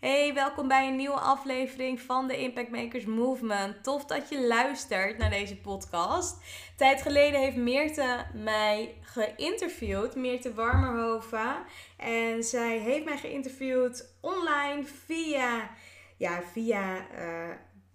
Hey, welkom bij een nieuwe aflevering van de Impact Makers Movement. Tof dat je luistert naar deze podcast. Tijd geleden heeft Meerte mij geïnterviewd, Meerte Warmerhoven. En zij heeft mij geïnterviewd online via, ja, via uh,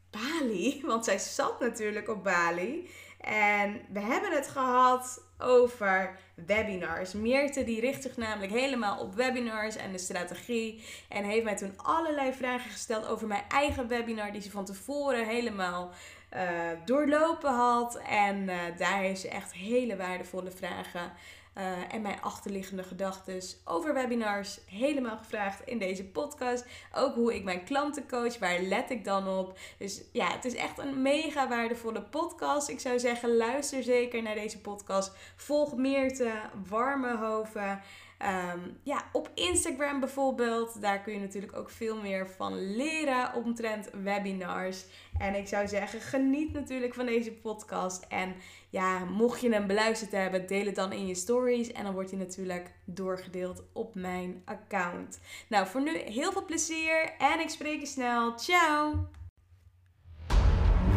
Bali, want zij zat natuurlijk op Bali. En we hebben het gehad over webinars. Meerte die richt zich namelijk helemaal op webinars en de strategie. En heeft mij toen allerlei vragen gesteld over mijn eigen webinar die ze van tevoren helemaal uh, doorlopen had. En uh, daar heeft ze echt hele waardevolle vragen uh, en mijn achterliggende gedachten over webinars helemaal gevraagd in deze podcast. Ook hoe ik mijn klanten coach, waar let ik dan op? Dus ja, het is echt een mega waardevolle podcast. Ik zou zeggen, luister zeker naar deze podcast. Volg Meerte Warmehoven. Um, ja, op Instagram bijvoorbeeld, daar kun je natuurlijk ook veel meer van leren omtrent webinars. En ik zou zeggen, geniet natuurlijk van deze podcast. En ja, mocht je hem beluisterd hebben, deel het dan in je stories. En dan wordt hij natuurlijk doorgedeeld op mijn account. Nou, voor nu heel veel plezier en ik spreek je snel. Ciao!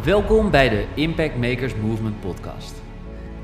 Welkom bij de Impact Makers Movement podcast.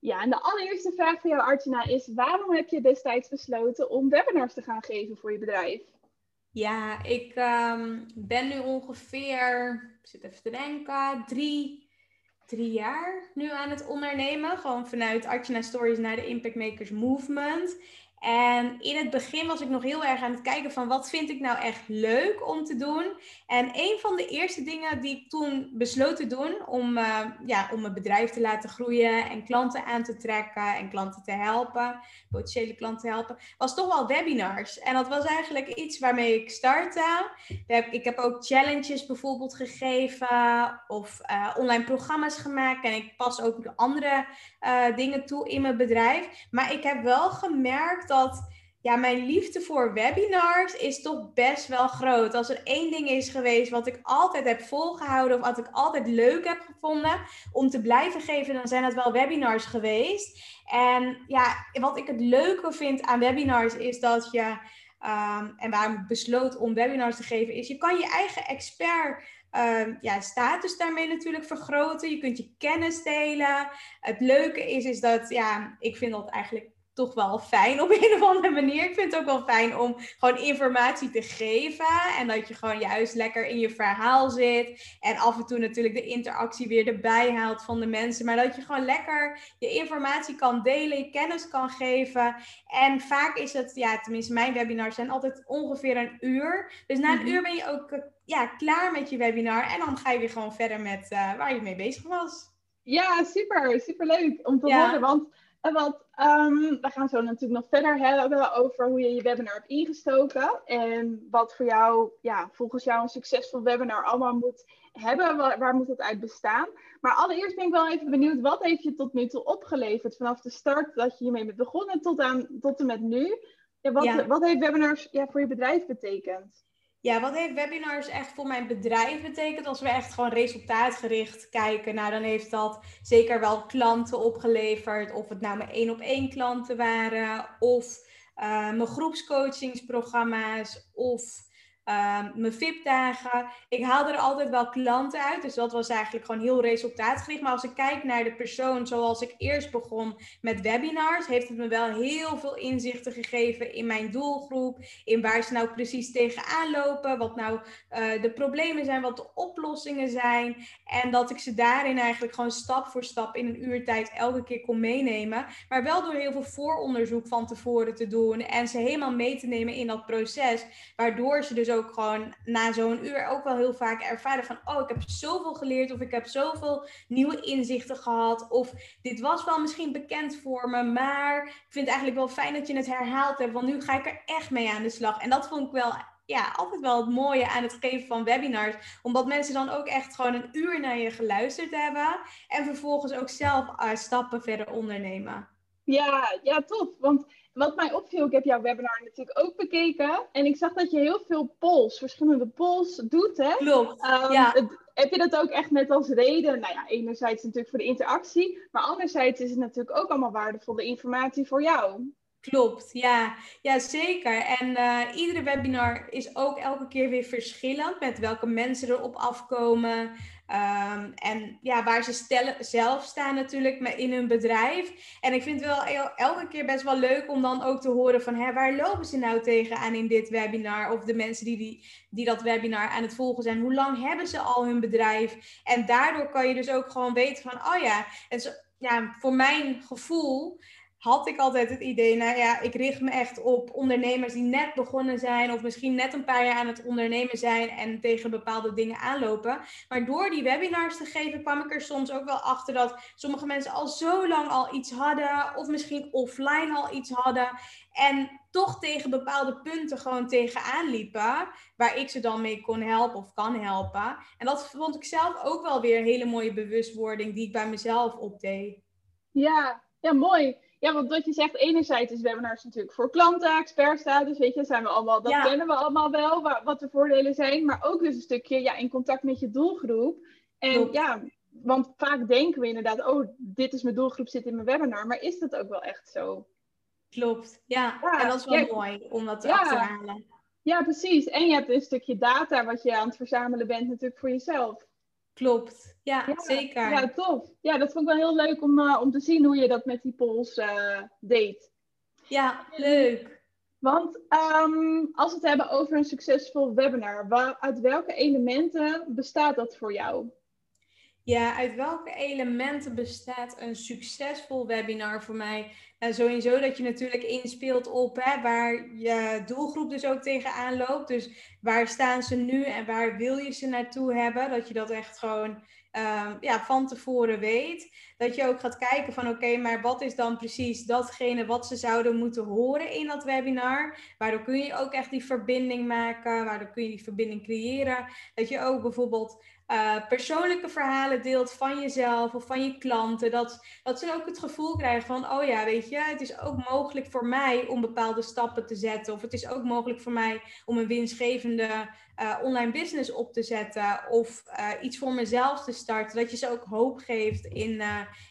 Ja, en de allereerste vraag voor jou, Archana, is: waarom heb je destijds besloten om webinars te gaan geven voor je bedrijf? Ja, ik um, ben nu ongeveer, ik zit even te denken, drie, drie jaar nu aan het ondernemen. Gewoon vanuit Archana Stories naar de Impact Makers Movement. En in het begin was ik nog heel erg aan het kijken van wat vind ik nou echt leuk om te doen. En een van de eerste dingen die ik toen besloot te doen om, uh, ja, om mijn bedrijf te laten groeien en klanten aan te trekken en klanten te helpen, potentiële klanten te helpen, was toch wel webinars. En dat was eigenlijk iets waarmee ik startte. Ik heb ook challenges bijvoorbeeld gegeven of uh, online programma's gemaakt. En ik pas ook andere uh, dingen toe in mijn bedrijf. Maar ik heb wel gemerkt dat ja, mijn liefde voor webinars is toch best wel groot. Als er één ding is geweest wat ik altijd heb volgehouden of wat ik altijd leuk heb gevonden om te blijven geven, dan zijn het wel webinars geweest. En ja, wat ik het leuke vind aan webinars is dat je, um, en waarom ik besloot om webinars te geven, is je kan je eigen expert um, ja, status daarmee natuurlijk vergroten. Je kunt je kennis delen. Het leuke is, is dat, ja, ik vind dat eigenlijk toch wel fijn op een of andere manier. Ik vind het ook wel fijn om gewoon informatie te geven. En dat je gewoon juist lekker in je verhaal zit. En af en toe natuurlijk de interactie weer erbij haalt van de mensen. Maar dat je gewoon lekker je informatie kan delen, je kennis kan geven. En vaak is het, ja, tenminste mijn webinars zijn altijd ongeveer een uur. Dus na een mhm. uur ben je ook eh, ja, klaar met je webinar. En dan ga je weer gewoon verder met uh, waar je mee bezig was. Ja, super. Super leuk om te ja. horen. Want en wat, um, we gaan zo natuurlijk nog verder hebben over hoe je je webinar hebt ingestoken. En wat voor jou, ja, volgens jou een succesvol webinar allemaal moet hebben. Waar, waar, moet het uit bestaan? Maar allereerst ben ik wel even benieuwd, wat heeft je tot nu toe opgeleverd? Vanaf de start dat je hiermee bent begonnen tot, aan, tot en met nu. Ja, wat, wat heeft webinars ja, voor je bedrijf betekend? Ja, wat heeft webinars echt voor mijn bedrijf betekend? Als we echt gewoon resultaatgericht kijken, nou dan heeft dat zeker wel klanten opgeleverd. Of het nou mijn één op één klanten waren, of uh, mijn groepscoachingsprogramma's, of Um, mijn VIP-dagen. Ik haalde er altijd wel klanten uit. Dus dat was eigenlijk gewoon heel resultaatgericht. Maar als ik kijk naar de persoon zoals ik eerst begon met webinars, heeft het me wel heel veel inzichten gegeven in mijn doelgroep. In waar ze nou precies tegenaan lopen. Wat nou uh, de problemen zijn, wat de oplossingen zijn. En dat ik ze daarin eigenlijk gewoon stap voor stap in een uurtijd elke keer kon meenemen. Maar wel door heel veel vooronderzoek van tevoren te doen. En ze helemaal mee te nemen in dat proces. Waardoor ze dus ook gewoon na zo'n uur ook wel heel vaak ervaren van, oh, ik heb zoveel geleerd of ik heb zoveel nieuwe inzichten gehad of dit was wel misschien bekend voor me, maar ik vind het eigenlijk wel fijn dat je het herhaald hebt, want nu ga ik er echt mee aan de slag. En dat vond ik wel ja, altijd wel het mooie aan het geven van webinars. Omdat mensen dan ook echt gewoon een uur naar je geluisterd hebben. En vervolgens ook zelf uh, stappen verder ondernemen. Ja, ja, tof. Want wat mij opviel, ik heb jouw webinar natuurlijk ook bekeken. En ik zag dat je heel veel polls, verschillende polls doet. Hè? Klopt. Um, ja. heb je dat ook echt met als reden? Nou ja, enerzijds natuurlijk voor de interactie. Maar anderzijds is het natuurlijk ook allemaal waardevolle informatie voor jou. Klopt, ja. ja zeker. En uh, iedere webinar is ook elke keer weer verschillend met welke mensen erop afkomen. Um, en ja, waar ze stellen, zelf staan natuurlijk in hun bedrijf. En ik vind het wel elke keer best wel leuk om dan ook te horen van hè, waar lopen ze nou tegenaan in dit webinar? Of de mensen die, die, die dat webinar aan het volgen zijn, hoe lang hebben ze al hun bedrijf? En daardoor kan je dus ook gewoon weten van, oh ja, en ja, voor mijn gevoel had ik altijd het idee, nou ja, ik richt me echt op ondernemers die net begonnen zijn of misschien net een paar jaar aan het ondernemen zijn en tegen bepaalde dingen aanlopen. Maar door die webinars te geven kwam ik er soms ook wel achter dat sommige mensen al zo lang al iets hadden of misschien offline al iets hadden en toch tegen bepaalde punten gewoon tegenaan liepen waar ik ze dan mee kon helpen of kan helpen. En dat vond ik zelf ook wel weer een hele mooie bewustwording die ik bij mezelf opdeed. Ja, ja, mooi. Ja, want wat je zegt, enerzijds is webinars natuurlijk voor klanten, expertstatus, weet je, zijn we allemaal, dat kennen we allemaal wel, wat de voordelen zijn. Maar ook dus een stukje ja, in contact met je doelgroep. En ja, want vaak denken we inderdaad, oh, dit is mijn doelgroep, zit in mijn webinar. Maar is dat ook wel echt zo? Klopt, ja. en dat is wel mooi om dat te achterhalen. Ja, precies. En je hebt een stukje data wat je aan het verzamelen bent natuurlijk voor jezelf. Klopt, ja, zeker. Ja, tof. Ja, dat vond ik wel heel leuk om, uh, om te zien hoe je dat met die polls uh, deed. Ja, leuk. Want um, als we het hebben over een succesvol webinar, waar, uit welke elementen bestaat dat voor jou? Ja, uit welke elementen bestaat een succesvol webinar voor mij? Nou, sowieso dat je natuurlijk inspeelt op hè, waar je doelgroep dus ook tegenaan loopt. Dus waar staan ze nu en waar wil je ze naartoe hebben? Dat je dat echt gewoon um, ja, van tevoren weet. Dat je ook gaat kijken van oké, maar wat is dan precies datgene wat ze zouden moeten horen in dat webinar? Waardoor kun je ook echt die verbinding maken, waardoor kun je die verbinding creëren. Dat je ook bijvoorbeeld uh, persoonlijke verhalen deelt van jezelf of van je klanten. Dat, dat ze ook het gevoel krijgen van, oh ja, weet je, het is ook mogelijk voor mij om bepaalde stappen te zetten. Of het is ook mogelijk voor mij om een winstgevende uh, online business op te zetten. Of uh, iets voor mezelf te starten. Dat je ze ook hoop geeft in,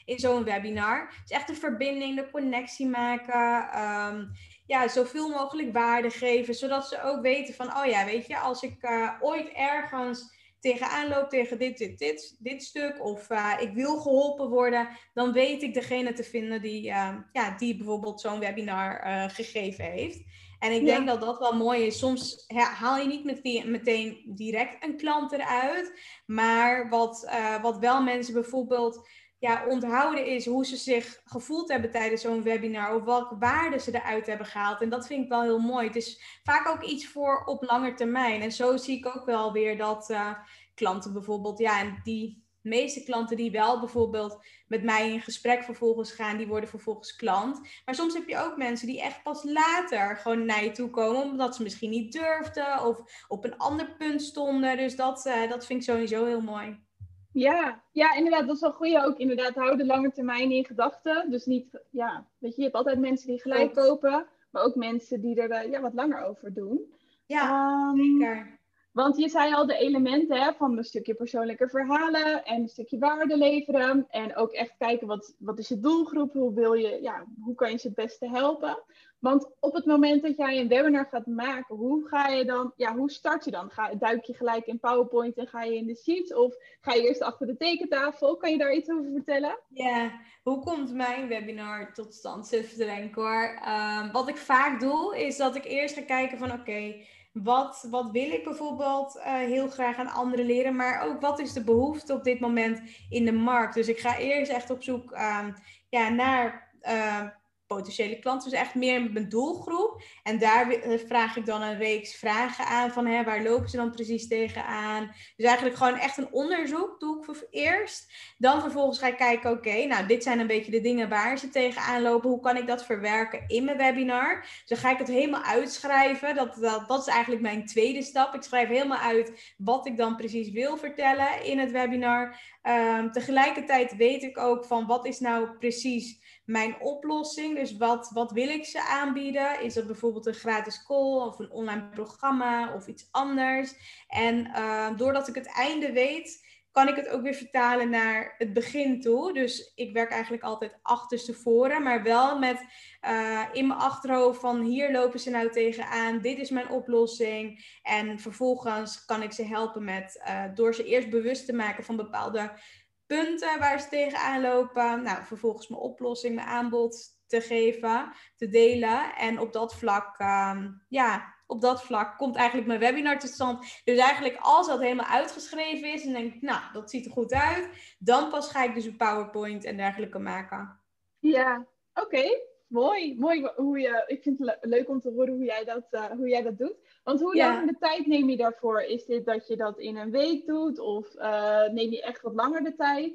in zo'n webinar. Dus echt de verbinding, de connectie maken. Um, ja, zoveel mogelijk waarde geven. Zodat ze ook weten van, oh ja, weet je, als ik ooit ergens tegenaan loop tegen dit, dit, dit, dit stuk, of uh, ik wil geholpen worden, dan weet ik degene te vinden die, uh, ja, die bijvoorbeeld zo'n webinar uh, gegeven heeft. En ik denk dat dat wel mooi is. Soms haal je niet meteen, meteen direct een klant eruit, maar wat, wat wel mensen bijvoorbeeld ja, onthouden is hoe ze zich gevoeld hebben tijdens zo'n webinar. Of welke waarden ze eruit hebben gehaald. En dat vind ik wel heel mooi. Het is vaak ook iets voor op lange termijn. En zo zie ik ook wel weer dat uh, klanten bijvoorbeeld, ja, en die meeste klanten die wel bijvoorbeeld met mij in gesprek vervolgens gaan, die worden vervolgens klant. Maar soms heb je ook mensen die echt pas later gewoon naar je toe komen, omdat ze misschien niet durfden of op een ander punt stonden. Dus dat, uh, dat vind ik sowieso heel mooi. Ja, ja, inderdaad, dat is wel goed. Ook inderdaad, hou de lange termijn in gedachten. Dus niet, ja, weet je, je hebt altijd mensen die gelijk kopen, maar ook mensen die er ja, wat langer over doen. Ja, um, zeker. Want je zei al de elementen hè, van een stukje persoonlijke verhalen en een stukje waarde leveren. En ook echt kijken wat, wat is je doelgroep, hoe, wil je, ja, hoe kan je ze het beste helpen. Want op het moment dat jij een webinar gaat maken, hoe ga je dan, ja, hoe start je dan? Ga, duik je gelijk in PowerPoint en ga je in de Sheets? Of ga je eerst achter de tekentafel? Kan je daar iets over vertellen? Ja, hoe komt mijn webinar tot stand? Denken hoor. Ehm, wat ik vaak doe, is dat ik eerst ga kijken van oké, wat, wat wil ik bijvoorbeeld uh, heel graag aan anderen leren, maar ook wat is de behoefte op dit moment in de markt. Dus ik ga eerst echt op zoek um, ja, naar uh, potentiële klanten, dus echt meer mijn doelgroep. En daar eh, vraag ik dan een reeks vragen aan van hè, waar lopen ze dan precies tegenaan. Dus eigenlijk gewoon echt een onderzoek doe ik voor eerst. Dan vervolgens ga ik kijken, oké, nou dit zijn een beetje de dingen waar ze tegenaan lopen. Hoe kan ik dat verwerken in mijn webinar? Dus dan ga ik het helemaal uitschrijven. Dat, dat, dat is eigenlijk mijn tweede stap. Ik schrijf helemaal uit wat ik dan precies wil vertellen in het webinar. Um, tegelijkertijd weet ik ook van wat is nou precies mijn oplossing. Dus wat, wat wil ik ze aanbieden? Is dat bijvoorbeeld een gratis call of een online programma of iets anders? En uh, doordat ik het einde weet, kan ik het ook weer vertalen naar het begin toe. Dus ik werk eigenlijk altijd achterstevoren, maar wel met uh, in mijn achterhoofd van hier lopen ze nou tegenaan, dit is mijn oplossing. En vervolgens kan ik ze helpen met, uh, door ze eerst bewust te maken van bepaalde punten waar ze tegenaan lopen. Nou, vervolgens mijn oplossing, mijn aanbod te geven, te delen. En op dat vlak, um, ja, op dat vlak komt eigenlijk mijn webinar tot stand. Dus eigenlijk als dat helemaal uitgeschreven is en denk ik, nou, dat ziet er goed uit. Dan pas ga ik dus een PowerPoint en dergelijke maken. Ja, oké. Mooi, mooi hoe je, ik vind het leuk om te horen hoe jij dat, uh, hoe jij dat doet. Want hoe lang de tijd neem je daarvoor? Is dit dat je dat in een week doet of uh, neem je echt wat langer de tijd?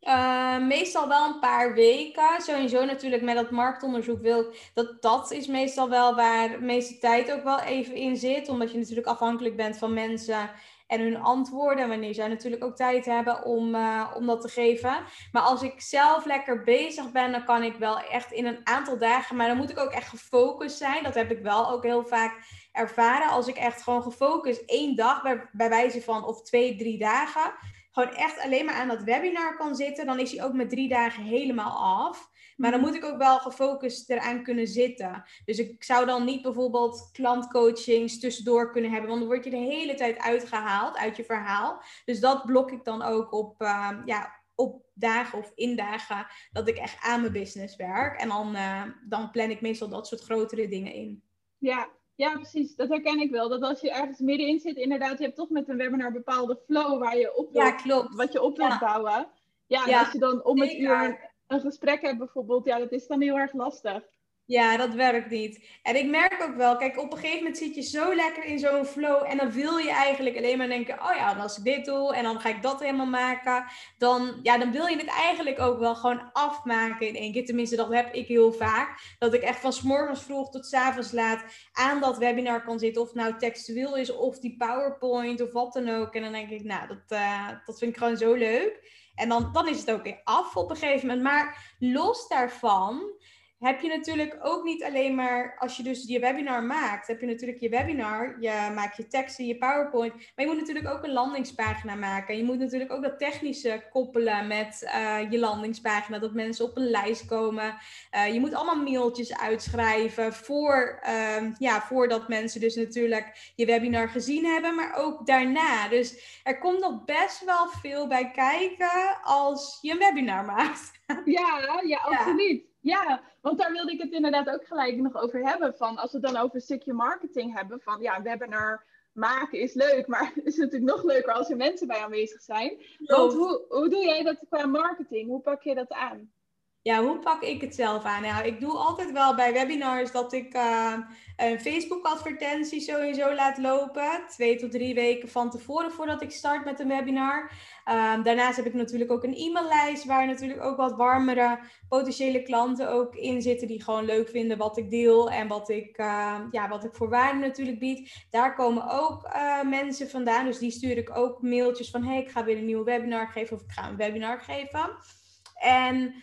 Uh, meestal wel een paar weken. Sowieso natuurlijk met dat marktonderzoek wil dat dat is meestal wel waar de meeste tijd ook wel even in zit. Omdat je natuurlijk afhankelijk bent van mensen en hun antwoorden. Wanneer zij natuurlijk ook tijd hebben om, uh, om dat te geven. Maar als ik zelf lekker bezig ben, dan kan ik wel echt in een aantal dagen. Maar dan moet ik ook echt gefocust zijn. Dat heb ik wel ook heel vaak ervaren. Als ik echt gewoon gefocust één dag, bij, bij wijze van of twee, drie dagen. Gewoon echt alleen maar aan dat webinar kan zitten. Dan is hij ook met drie dagen helemaal af. Maar dan mhm. moet ik ook wel gefocust eraan kunnen zitten. Dus ik zou dan niet bijvoorbeeld klantcoachings tussendoor kunnen hebben. Want dan word je de hele tijd uitgehaald uit je verhaal. Dus dat blok ik dan ook op, uh, ja, op dagen of in dagen dat ik echt aan mijn business werk. En dan, uh, dan plan ik meestal dat soort grotere dingen in. Ja, ja, precies. Dat herken ik wel. Dat als je ergens middenin zit, inderdaad, je hebt toch met een webinar een bepaalde flow waar je op wilt, ja, klopt. wat je op wilt bouwen. Ja, en als je dan om het uur een gesprek hebt bijvoorbeeld, ja, dat is dan heel erg lastig. Ja, dat werkt niet. En ik merk ook wel, kijk, op een gegeven moment zit je zo lekker in zo'n flow en dan wil je eigenlijk alleen maar denken, oh ja, als ik dit doe en dan ga ik dat helemaal maken, dan, ja, dan wil je het eigenlijk ook wel gewoon afmaken in één keer. Tenminste, dat heb ik heel vaak. Dat ik echt van s morgens vroeg tot s avonds laat aan dat webinar kan zitten, of het nou textueel is of die PowerPoint of wat dan ook. En dan denk ik, nou, dat, uh, dat vind ik gewoon zo leuk. En dan, dan is het ook weer af op een gegeven moment. Maar los daarvan heb je natuurlijk ook niet alleen maar, als je dus je webinar maakt, heb je natuurlijk je webinar, je maakt je teksten, je PowerPoint, maar je moet natuurlijk ook een landingspagina maken. Je moet natuurlijk ook dat technische koppelen met uh, je landingspagina, dat mensen op een lijst komen. Uh, je moet allemaal mailtjes uitschrijven voor, uh, ja, voordat mensen dus natuurlijk je webinar gezien hebben, maar ook daarna. Dus er komt nog best wel veel bij kijken als je een webinar maakt. Ja, ja, absoluut. Ja, want daar wilde ik het inderdaad ook gelijk nog over hebben. Van als we het dan over een stukje marketing hebben. Van ja, webinar maken is leuk. Maar het is natuurlijk nog leuker als er mensen bij aanwezig zijn. Want hoe, hoe doe jij dat qua marketing? Hoe pak je dat aan? Ja, hoe pak ik het zelf aan? Nou, ik doe altijd wel bij webinars dat ik uh, een Facebook-advertentie sowieso laat lopen. Twee tot drie weken van tevoren voordat ik start met een webinar. Uh, daarnaast heb ik natuurlijk ook een e-maillijst waar natuurlijk ook wat warmere potentiële klanten ook in zitten. Die gewoon leuk vinden wat ik deel en wat ik, uh, ja, wat ik voor waarde natuurlijk bied. Daar komen ook eh, mensen vandaan. Dus die stuur ik ook mailtjes van hey, ik ga weer een nieuwe webinar geven of ik ga een webinar geven. En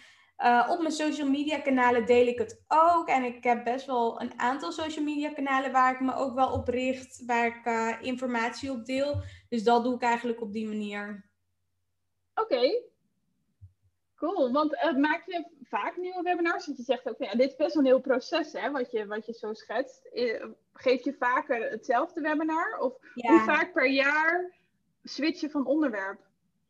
Uh, op mijn social media kanalen deel ik het ook. En ik heb best wel een aantal social media kanalen waar ik me ook wel op richt, waar ik uh, informatie op deel. Dus dat doe ik eigenlijk op die manier. Oké, Cool, want uh, maak je vaak nieuwe webinars? Dat je zegt ook, ja, dit is best een heel proces, hè, wat je, wat je zo schetst. Geef je vaker hetzelfde webinar? Of hoe vaak per jaar switch je van onderwerp?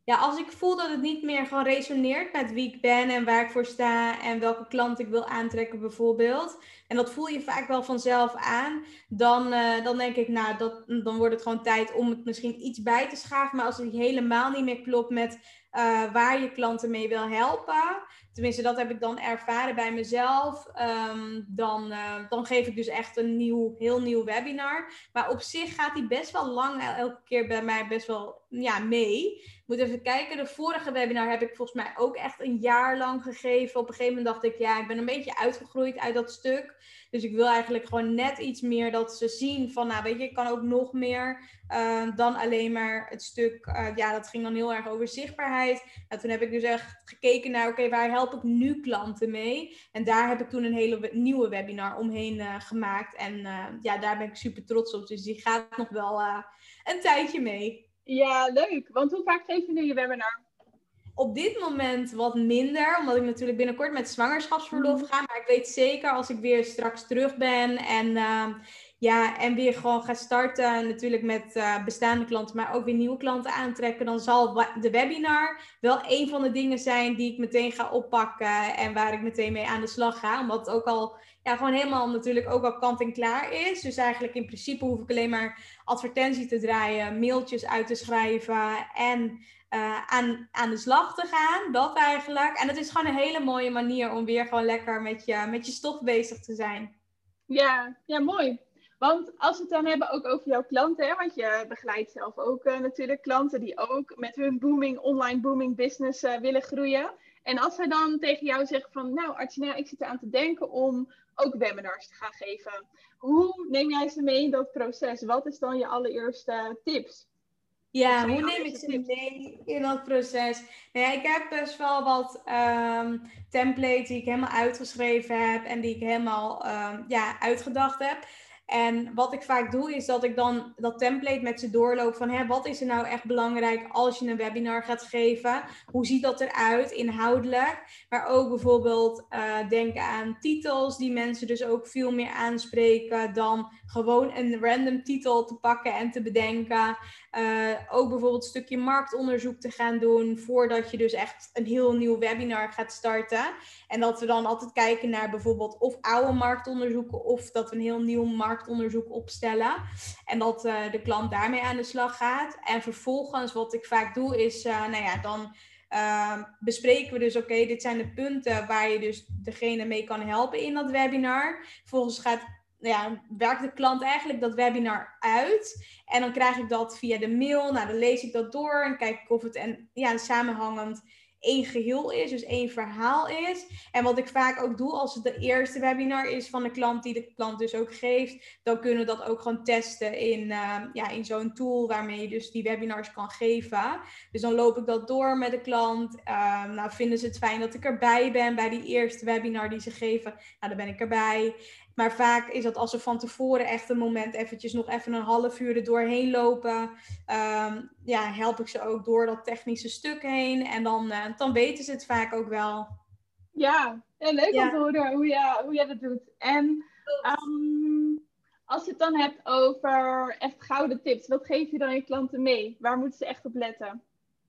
Ja, als ik voel dat het niet meer gewoon resoneert met wie ik ben en waar ik voor sta en welke klant ik wil aantrekken bijvoorbeeld. En dat voel je vaak wel vanzelf aan. Dan, uh, dan denk ik, nou, dat, dan wordt het gewoon tijd om het misschien iets bij te schaven. Maar als het helemaal niet meer klopt met uh, waar je klanten mee wil helpen. Tenminste, dat heb ik dan ervaren bij mezelf. Um, dan, uh, dan geef ik dus echt een nieuw, heel nieuw webinar. Maar op zich gaat die best wel lang elke keer bij mij best wel ja, mee. Moet even kijken. De vorige webinar heb ik volgens mij ook echt een jaar lang gegeven. Op een gegeven moment dacht ik, ja, ik ben een beetje uitgegroeid uit dat stuk. Dus ik wil eigenlijk gewoon net iets meer dat ze zien van, nou weet je, ik kan ook nog meer uh, dan alleen maar het stuk, uh, ja, dat ging dan heel erg over zichtbaarheid. En toen heb ik dus echt gekeken naar, oké, waar help ik nu klanten mee? En daar heb ik toen een hele nieuwe webinar omheen uh, gemaakt. En ja, daar ben ik super trots op. Dus die gaat nog wel een tijdje mee. Ja, leuk. Want hoe vaak geef je nu je webinar? op dit moment wat minder, omdat ik natuurlijk binnenkort met zwangerschapsverlof mhm. ga. Maar ik weet zeker als ik weer straks terug ben en, uh, ja, en weer gewoon ga starten, natuurlijk met uh, bestaande klanten, maar ook weer nieuwe klanten aantrekken, dan zal de webinar wel een van de dingen zijn die ik meteen ga oppakken en waar ik meteen mee aan de slag ga. Omdat het ook al ja, gewoon helemaal natuurlijk ook al kant en klaar is. Dus eigenlijk in principe hoef ik alleen maar advertentie te draaien, mailtjes uit te schrijven en uh, aan, aan de slag te gaan. Dat eigenlijk. En het is gewoon een hele mooie manier om weer gewoon lekker met je, met je stof bezig te zijn. Ja, ja, mooi. Want als we het dan hebben ook over jouw klanten, hè, want je begeleidt zelf ook uh, natuurlijk klanten die ook met hun booming, online booming business uh, willen groeien. En als zij dan tegen jou zeggen van, nou Artsina, ik zit eraan te denken om ook webinars te gaan geven. Hoe neem jij ze mee in dat proces? Wat is dan je allereerste tips? Ja, hoe neem ik ze mee in dat proces? Nou ja, ik heb best wel wat um, templates die ik helemaal uitgeschreven heb en die ik helemaal um, ja, uitgedacht heb. En wat ik vaak doe, is dat ik dan dat template met ze doorloop van hè, wat is er nou echt belangrijk als je een webinar gaat geven? Hoe ziet dat eruit inhoudelijk? Maar ook bijvoorbeeld uh, denken aan titels die mensen dus ook veel meer aanspreken dan gewoon een random titel te pakken en te bedenken. Uh, ook bijvoorbeeld een stukje marktonderzoek te gaan doen voordat je dus echt een heel nieuw webinar gaat starten. En dat we dan altijd kijken naar bijvoorbeeld of oude marktonderzoeken of dat we een heel nieuw marktonderzoek opstellen. En dat uh, de klant daarmee aan de slag gaat. En vervolgens wat ik vaak doe is, uh, nou ja, dan bespreken we dus, oké, dit zijn de punten waar je dus degene mee kan helpen in dat webinar. Vervolgens gaat ja, werkt de klant eigenlijk dat webinar uit. En dan krijg ik dat via de mail. Nou, dan lees ik dat door en kijk ik of het en ja, samenhangend één geheel is, dus één verhaal is. En wat ik vaak ook doe als het de eerste webinar is van de klant die de klant dus ook geeft, dan kunnen we dat ook gewoon testen in, uh, ja, in zo'n tool waarmee je dus die webinars kan geven. Dus dan loop ik dat door met de klant. Uh, nou, vinden ze het fijn dat ik erbij ben bij die eerste webinar die ze geven? Nou, dan ben ik erbij. Maar vaak is dat als we van tevoren echt een moment eventjes nog even een half uur er doorheen lopen. Um, ja, help ik ze ook door dat technische stuk heen. En dan, uh, dan weten ze het vaak ook wel. Ja, leuk om te horen hoe, je, hoe jij dat doet. En um, als je het dan hebt over echt gouden tips, wat geef je dan je klanten mee? Waar moeten ze echt op letten?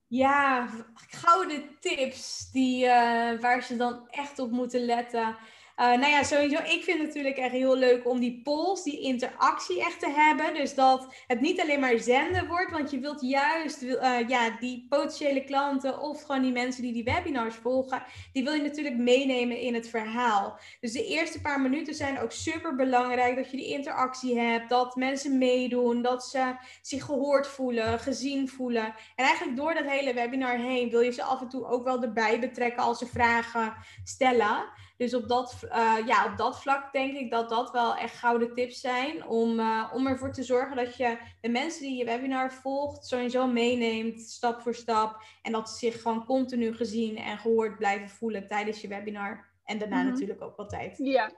Ja, gouden tips die, uh, waar ze dan echt op moeten letten. Uh, nou ja, sowieso, ik vind het natuurlijk echt heel leuk om die polls, die interactie echt te hebben. Dus dat het niet alleen maar zenden wordt, want je wilt juist uh, ja, die potentiële klanten of gewoon die mensen die die webinars volgen, die wil je natuurlijk meenemen in het verhaal. Dus de eerste paar minuten zijn ook super belangrijk dat je die interactie hebt, dat mensen meedoen, dat ze zich gehoord voelen, gezien voelen. En eigenlijk door dat hele webinar heen wil je ze af en toe ook wel erbij betrekken als ze vragen stellen. Dus op dat, uh, ja, op dat vlak denk ik dat dat wel echt gouden tips zijn. Om, uh, om ervoor te zorgen dat je de mensen die je webinar volgt sowieso meeneemt, stap voor stap. En dat ze zich gewoon continu gezien en gehoord blijven voelen tijdens je webinar. En daarna mhm. natuurlijk ook altijd. Ja,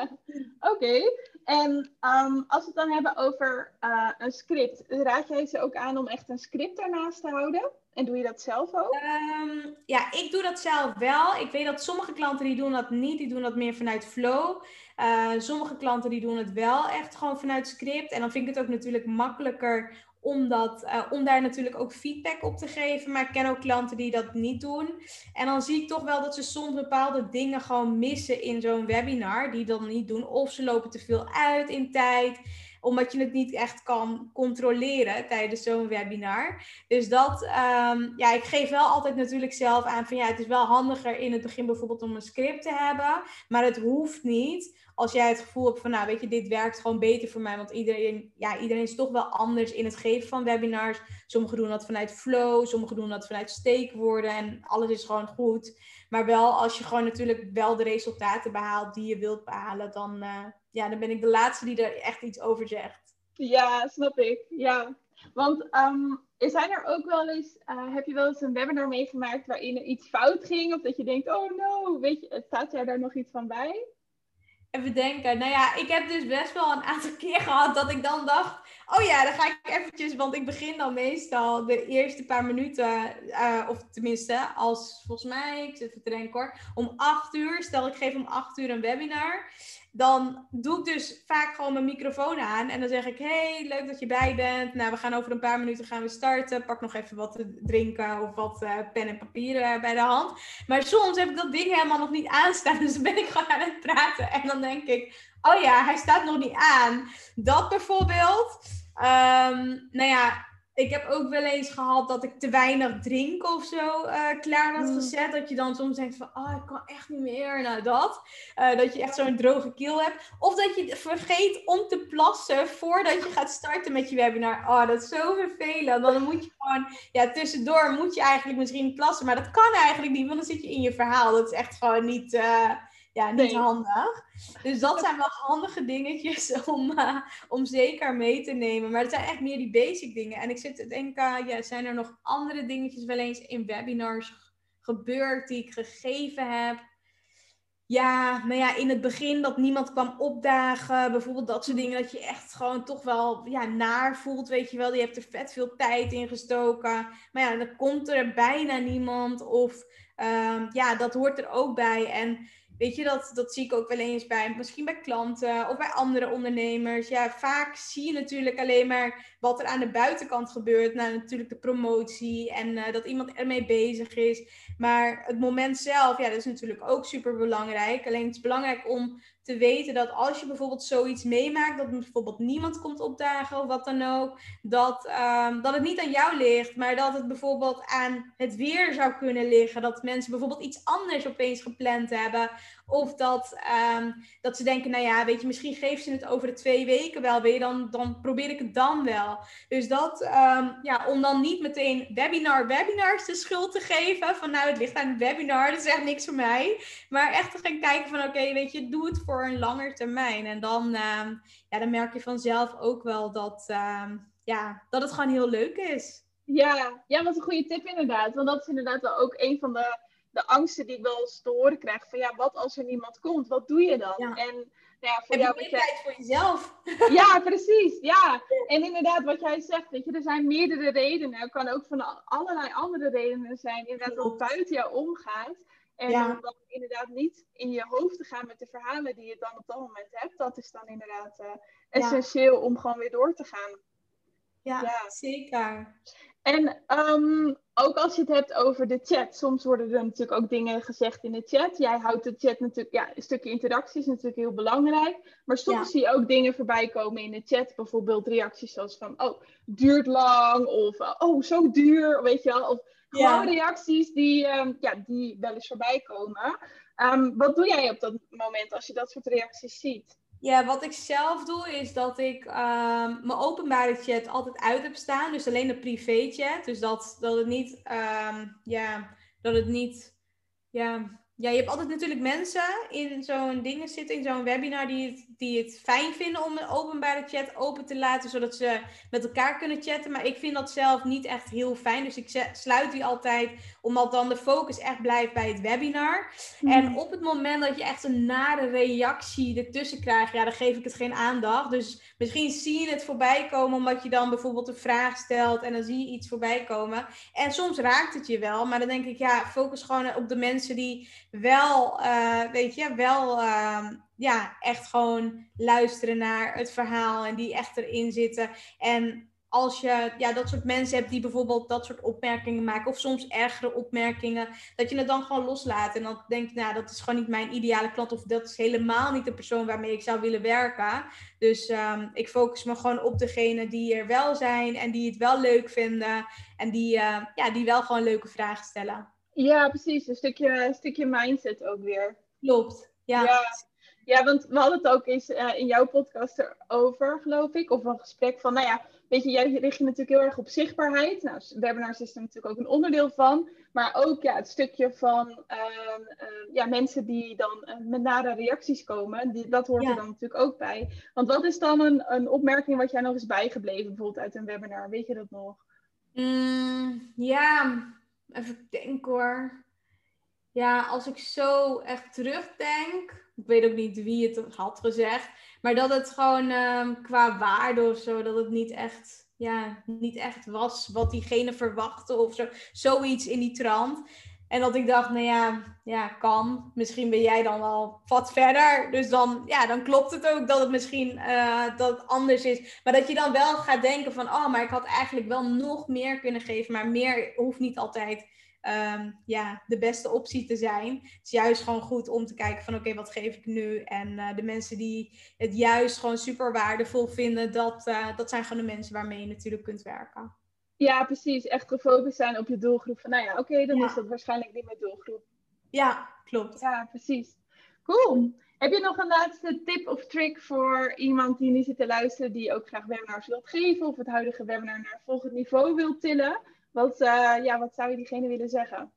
oké. En um, als we het dan hebben over uh, een script, raad jij ze ook aan om echt een script daarnaast te houden? En doe je dat zelf ook? Um, ja, ik doe dat zelf wel. Ik weet dat sommige klanten die doen dat niet. Die doen dat meer vanuit flow. Uh, sommige klanten die doen het wel echt gewoon vanuit script. En dan vind ik het ook natuurlijk makkelijker om, uh, om daar natuurlijk ook feedback op te geven. Maar ik ken ook klanten die dat niet doen. En dan zie ik toch wel dat ze soms bepaalde dingen gewoon missen in zo'n webinar. Die dan niet doen. Of ze lopen te veel uit in tijd omdat je het niet echt kan controleren tijdens zo'n webinar. Dus dat, um, ja, ik geef wel altijd natuurlijk zelf aan van ja, het is wel handiger in het begin bijvoorbeeld om een script te hebben. Maar het hoeft niet als jij het gevoel hebt van, nou weet je, dit werkt gewoon beter voor mij. Want iedereen, ja, iedereen is toch wel anders in het geven van webinars. Sommigen doen dat vanuit flow, sommigen doen dat vanuit steekwoorden. En alles is gewoon goed. Maar wel als je gewoon natuurlijk wel de resultaten behaalt die je wilt behalen, dan, uh, ja, dan ben ik de laatste die er echt iets over zegt. Ja, snap ik. Ja. Want um, zijn er ook wel eens, uh, heb je wel eens een webinar meegemaakt waarin er iets fout ging? Of dat je denkt, oh no, weet je, staat jij daar nog iets van bij? Even denken. Nou ja, ik heb dus best wel een aantal keer gehad dat ik dan dacht... Oh ja, dan ga ik eventjes... Want ik begin dan meestal de eerste paar minuten... Uh, of tenminste, als volgens mij... Ik zit denken hoor. Om acht uur. Stel ik geef om acht uur een webinar dan doe ik dus vaak gewoon mijn microfoon aan. En dan zeg ik, hey, leuk dat je bij bent. Nou, we gaan over een paar minuten gaan we starten. Pak nog even wat te drinken of wat uh, pen en papier uh, bij de hand. Maar soms heb ik dat ding helemaal nog niet aanstaan. Dus dan ben ik gewoon aan het praten. En dan denk ik, oh ja, hij staat nog niet aan. Dat bijvoorbeeld. Um, nou ja, ik heb ook wel eens gehad dat ik te weinig drink of zo uh, klaar had mm. gezet. Dat je dan soms denkt van, oh, ik kan echt niet meer. Nou, dat. Uh, dat je echt zo'n droge keel hebt. Of dat je vergeet om te plassen voordat je gaat starten met je webinar. Oh, dat is zo vervelend. Dan moet je gewoon, ja, tussendoor moet je eigenlijk misschien plassen. Maar dat kan eigenlijk niet, want dan zit je in je verhaal. Dat is echt gewoon niet... Uh, ja, niet handig. Dus dat zijn wel handige dingetjes om, uh, om zeker mee te nemen. Maar het zijn echt meer die basic dingen. En ik zit te denken, ja, zijn er nog andere dingetjes wel eens in webinars gebeurd die ik gegeven heb? Ja, nou ja, in het begin dat niemand kwam opdagen. Bijvoorbeeld dat soort dingen. Dat je echt gewoon toch wel ja, naar voelt. Weet je wel, je hebt er vet veel tijd in gestoken. Maar ja, dan komt er bijna niemand. Of um, ja, dat hoort er ook bij. En Weet je, dat, dat zie ik ook wel eens bij, misschien bij klanten of bij andere ondernemers. Ja, vaak zie je natuurlijk alleen maar wat er aan de buitenkant gebeurt. Nou, natuurlijk de promotie en uh, dat iemand ermee bezig is. Maar het moment zelf, ja, dat is natuurlijk ook super belangrijk. Alleen het is belangrijk om te weten dat als je bijvoorbeeld zoiets meemaakt, dat bijvoorbeeld niemand komt opdagen of wat dan ook, dat, um, dat het niet aan jou ligt, maar dat het bijvoorbeeld aan het weer zou kunnen liggen. Dat mensen bijvoorbeeld iets anders opeens gepland hebben. Of dat, um, dat ze denken, nou ja, weet je, misschien geeft ze het over de twee weken wel weer, dan, dan probeer ik het dan wel. Dus dat, um, ja, om dan niet meteen webinar, webinars de schuld te geven, van nou, het ligt aan het webinar, dat is echt niks voor mij. Maar echt te gaan kijken van, oké, weet je, doe het voor een langer termijn. En dan, um, ja, dan merk je vanzelf ook wel dat, ja, dat het gewoon heel leuk is. Ja, ja, wat een goede tip inderdaad. Want dat is inderdaad wel ook een van de de angsten die ik wel eens te horen krijg. Van ja, wat als er niemand komt? Wat doe je dan? Ja. En nou ja, voor Heb jou. Je tijd voor jezelf. Ja, precies. Ja. En inderdaad, wat jij zegt, weet je, er zijn meerdere redenen. Er kan ook van allerlei andere redenen zijn. Inderdaad, wat buiten jou omgaat. En ja. om dan inderdaad niet in je hoofd te gaan met de verhalen die je dan op dat moment hebt. Dat is dan inderdaad uh, essentieel ja. om gewoon weer door te gaan. Ja, ja. zeker. En um, ook als je het hebt over de chat, soms worden er natuurlijk ook dingen gezegd in de chat. Jij houdt de chat natuurlijk, ja, een stukje interactie is natuurlijk heel belangrijk. Maar soms zie je ook dingen voorbij komen in de chat. Bijvoorbeeld reacties zoals van, oh, duurt lang. Of, oh, zo duur, weet je wel. Of gewoon reacties die, um, ja, die wel eens voorbij komen. Um, wat doe jij op dat moment als je dat soort reacties ziet? Ja, wat ik zelf doe is dat ik um, mijn openbare chat altijd uit heb staan. Dus alleen de privé chat. Dus dat, dat het niet, ja, dat het niet, ja, ja, je hebt altijd natuurlijk mensen in zo'n dingen zitten, in zo'n webinar, die het, die het fijn vinden om een openbare chat open te laten, zodat ze met elkaar kunnen chatten. Maar ik vind dat zelf niet echt heel fijn. Dus ik sluit die altijd, omdat dan de focus echt blijft bij het webinar. Mhm. En op het moment dat je echt een nare reactie ertussen krijgt, ja, dan geef ik het geen aandacht. Dus misschien zie je het voorbij komen, omdat je dan bijvoorbeeld een vraag stelt en dan zie je iets voorbij komen. En soms raakt het je wel, maar dan denk ik, ja, focus gewoon op de mensen die wel, uh, weet je, wel uh, ja, echt gewoon luisteren naar het verhaal en die echt erin zitten. En als je ja, dat soort mensen hebt die bijvoorbeeld dat soort opmerkingen maken, of soms ergere opmerkingen, dat je het dan gewoon loslaat. En dan denk je, nou, dat is gewoon niet mijn ideale klant, of dat is helemaal niet de persoon waarmee ik zou willen werken. Dus um, ik focus me gewoon op degene die er wel zijn en die het wel leuk vinden en die, uh, ja, die wel gewoon leuke vragen stellen. Ja, precies. Een stukje, een stukje mindset ook weer. Klopt. Ja. ja. ja want we hadden het ook eens uh, in jouw podcast erover, geloof ik. Of een gesprek van, nou ja, weet je, jij richt je natuurlijk heel erg op zichtbaarheid. Nou, webinars is er natuurlijk ook een onderdeel van. Maar ook ja, het stukje van uh, uh, ja, mensen die dan uh, met nare reacties komen. Die, dat hoort er dan natuurlijk ook bij. Want wat is dan een, een opmerking wat jij nog is bijgebleven, bijvoorbeeld uit een webinar? Weet je dat nog? Mm, ja, Even denken hoor. Ja, als ik zo echt terugdenk. Ik weet ook niet wie het had gezegd. Maar dat het gewoon um, qua waarde of zo. Dat het niet echt, ja, niet echt was wat diegene verwachtte of zo. Zoiets in die trant. En dat ik dacht, nou ja, ja, kan. Misschien ben jij dan wel wat verder. Dus dan, ja, dan klopt het ook dat het misschien uh, dat anders is. Maar dat je dan wel gaat denken van, oh, maar ik had eigenlijk wel nog meer kunnen geven. Maar meer hoeft niet altijd um, ja, de beste optie te zijn. Het is juist gewoon goed om te kijken van, oké, wat geef ik nu? En uh, de mensen die het juist gewoon super waardevol vinden, dat, uh, dat zijn gewoon de mensen waarmee je natuurlijk kunt werken. Ja, precies. Echt gefocust zijn op je doelgroep. Van, nou ja, oké, dan is dat waarschijnlijk niet mijn doelgroep. Ja, klopt. Ja, precies. Cool. Heb je nog een laatste tip of trick voor iemand die nu zit te luisteren, die ook graag webinars wilt geven of het huidige webinar naar volgend niveau wilt tillen? Wat, uh, ja, wat zou je diegene willen zeggen?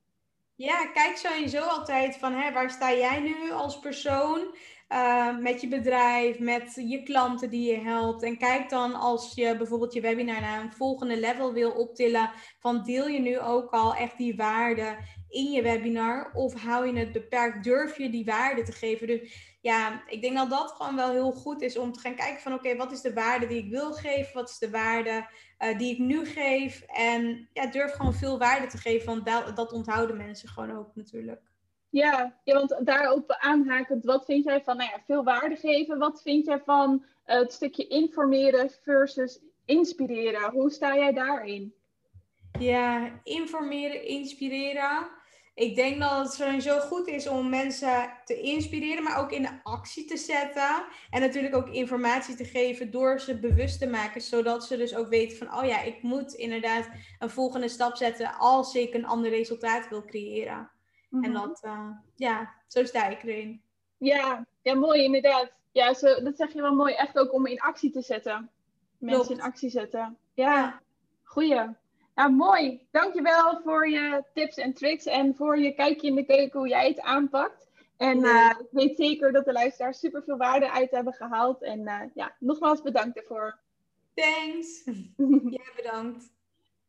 Ja, kijk sowieso altijd van hè, waar sta jij nu als persoon? Uh, met je bedrijf, met je klanten die je helpt. En kijk dan als je bijvoorbeeld je webinar naar een volgende level wil optillen, van deel je nu ook al echt die waarde in je webinar of hou je het beperkt? Durf je die waarde te geven? Dus ja, ik denk dat dat gewoon wel heel goed is om te gaan kijken van oké, wat is de waarde die ik wil geven? Wat is de waarde uh, die ik nu geef? En ja, durf gewoon veel waarde te geven, want dat onthouden mensen gewoon ook natuurlijk. Ja, ja, want daarop aanhakend, wat vind jij van nou ja, veel waarde geven? Wat vind jij van uh, het stukje informeren versus inspireren? Hoe sta jij daarin? Ja, informeren, inspireren ik denk dat het sowieso goed is om mensen te inspireren, maar ook in actie te zetten. En natuurlijk ook informatie te geven door ze bewust te maken, zodat ze dus ook weten van, oh ja, ik moet inderdaad een volgende stap zetten als ik een ander resultaat wil creëren. En mhm. dat, uh, ja, zo sta ik erin. Ja, ja mooi inderdaad. Ja, zo, dat zeg je wel mooi. Echt ook om in actie te zetten. Mensen in actie zetten. Ja, ja. goeie. Nou, mooi. Dankjewel voor je tips en tricks en voor je kijkje in de keuken hoe jij het aanpakt. En uh, ik weet zeker dat de luisteraars super veel waarde uit hebben gehaald. En uh, ja, nogmaals bedankt ervoor. Thanks. Jij bedankt.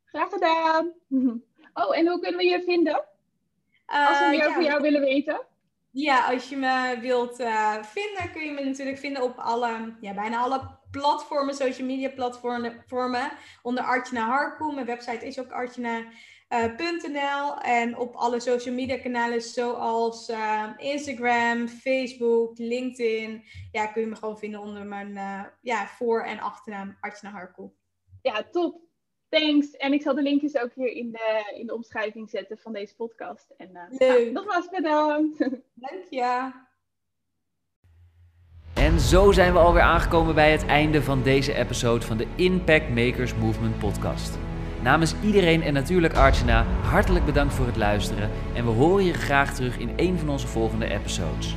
Graag gedaan. Oh, en hoe kunnen we je vinden? Als we meer over jou willen weten. Ja, als je me wilt vinden, kun je me natuurlijk vinden op alle, ja, bijna alle platformen, social media platformen, onder Artjana Harkoe. Mijn website is ook artjana.nl. en op alle social media kanalen zoals uh, Instagram, Facebook, LinkedIn. Ja, kun je me gewoon vinden onder mijn uh, ja, voor- en achternaam Artjana Harkoe. Ja, top. Thanks. En ik zal de linkjes ook hier in de, in de omschrijving zetten van deze podcast. En uh, Leuk. Nou, nogmaals bedankt. Dank je. En zo zijn we alweer aangekomen bij het einde van deze episode van de Impact Makers Movement podcast. Namens iedereen en natuurlijk Archana, hartelijk bedankt voor het luisteren en we horen je graag terug in een van onze volgende episodes.